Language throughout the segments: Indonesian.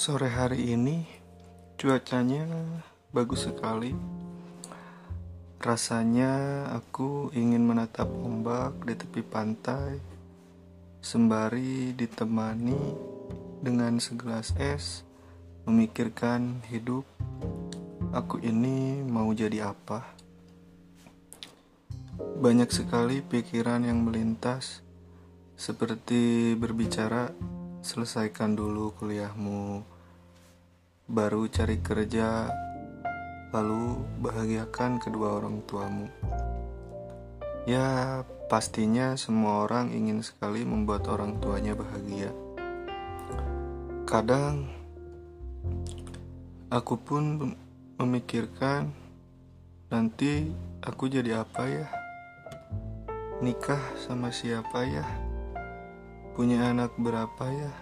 Sore hari ini cuacanya bagus sekali. Rasanya aku ingin menatap ombak di tepi pantai sembari ditemani dengan segelas es memikirkan hidup aku ini mau jadi apa. Banyak sekali pikiran yang melintas seperti berbicara selesaikan dulu kuliahmu, baru cari kerja, lalu bahagiakan kedua orang tuamu. Ya, pastinya semua orang ingin sekali membuat orang tuanya bahagia. Kadang aku pun memikirkan nanti aku jadi apa ya? Nikah sama siapa ya? Punya anak berapa ya?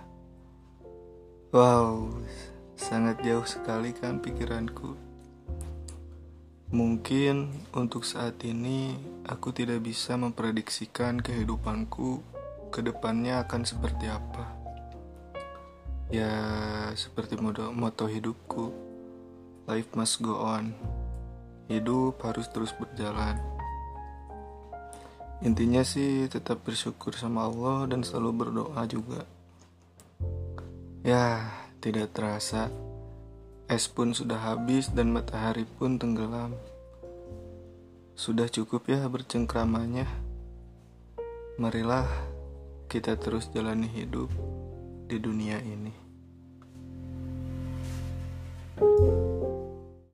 Wow, sangat jauh sekali kan pikiranku. Mungkin untuk saat ini aku tidak bisa memprediksikan kehidupanku ke depannya akan seperti apa. Ya, seperti moto, moto hidupku. Life must go on. Hidup harus terus berjalan. Intinya sih tetap bersyukur sama Allah dan selalu berdoa juga. Ya, tidak terasa es pun sudah habis dan matahari pun tenggelam. Sudah cukup ya bercengkramanya. Marilah kita terus jalani hidup di dunia ini.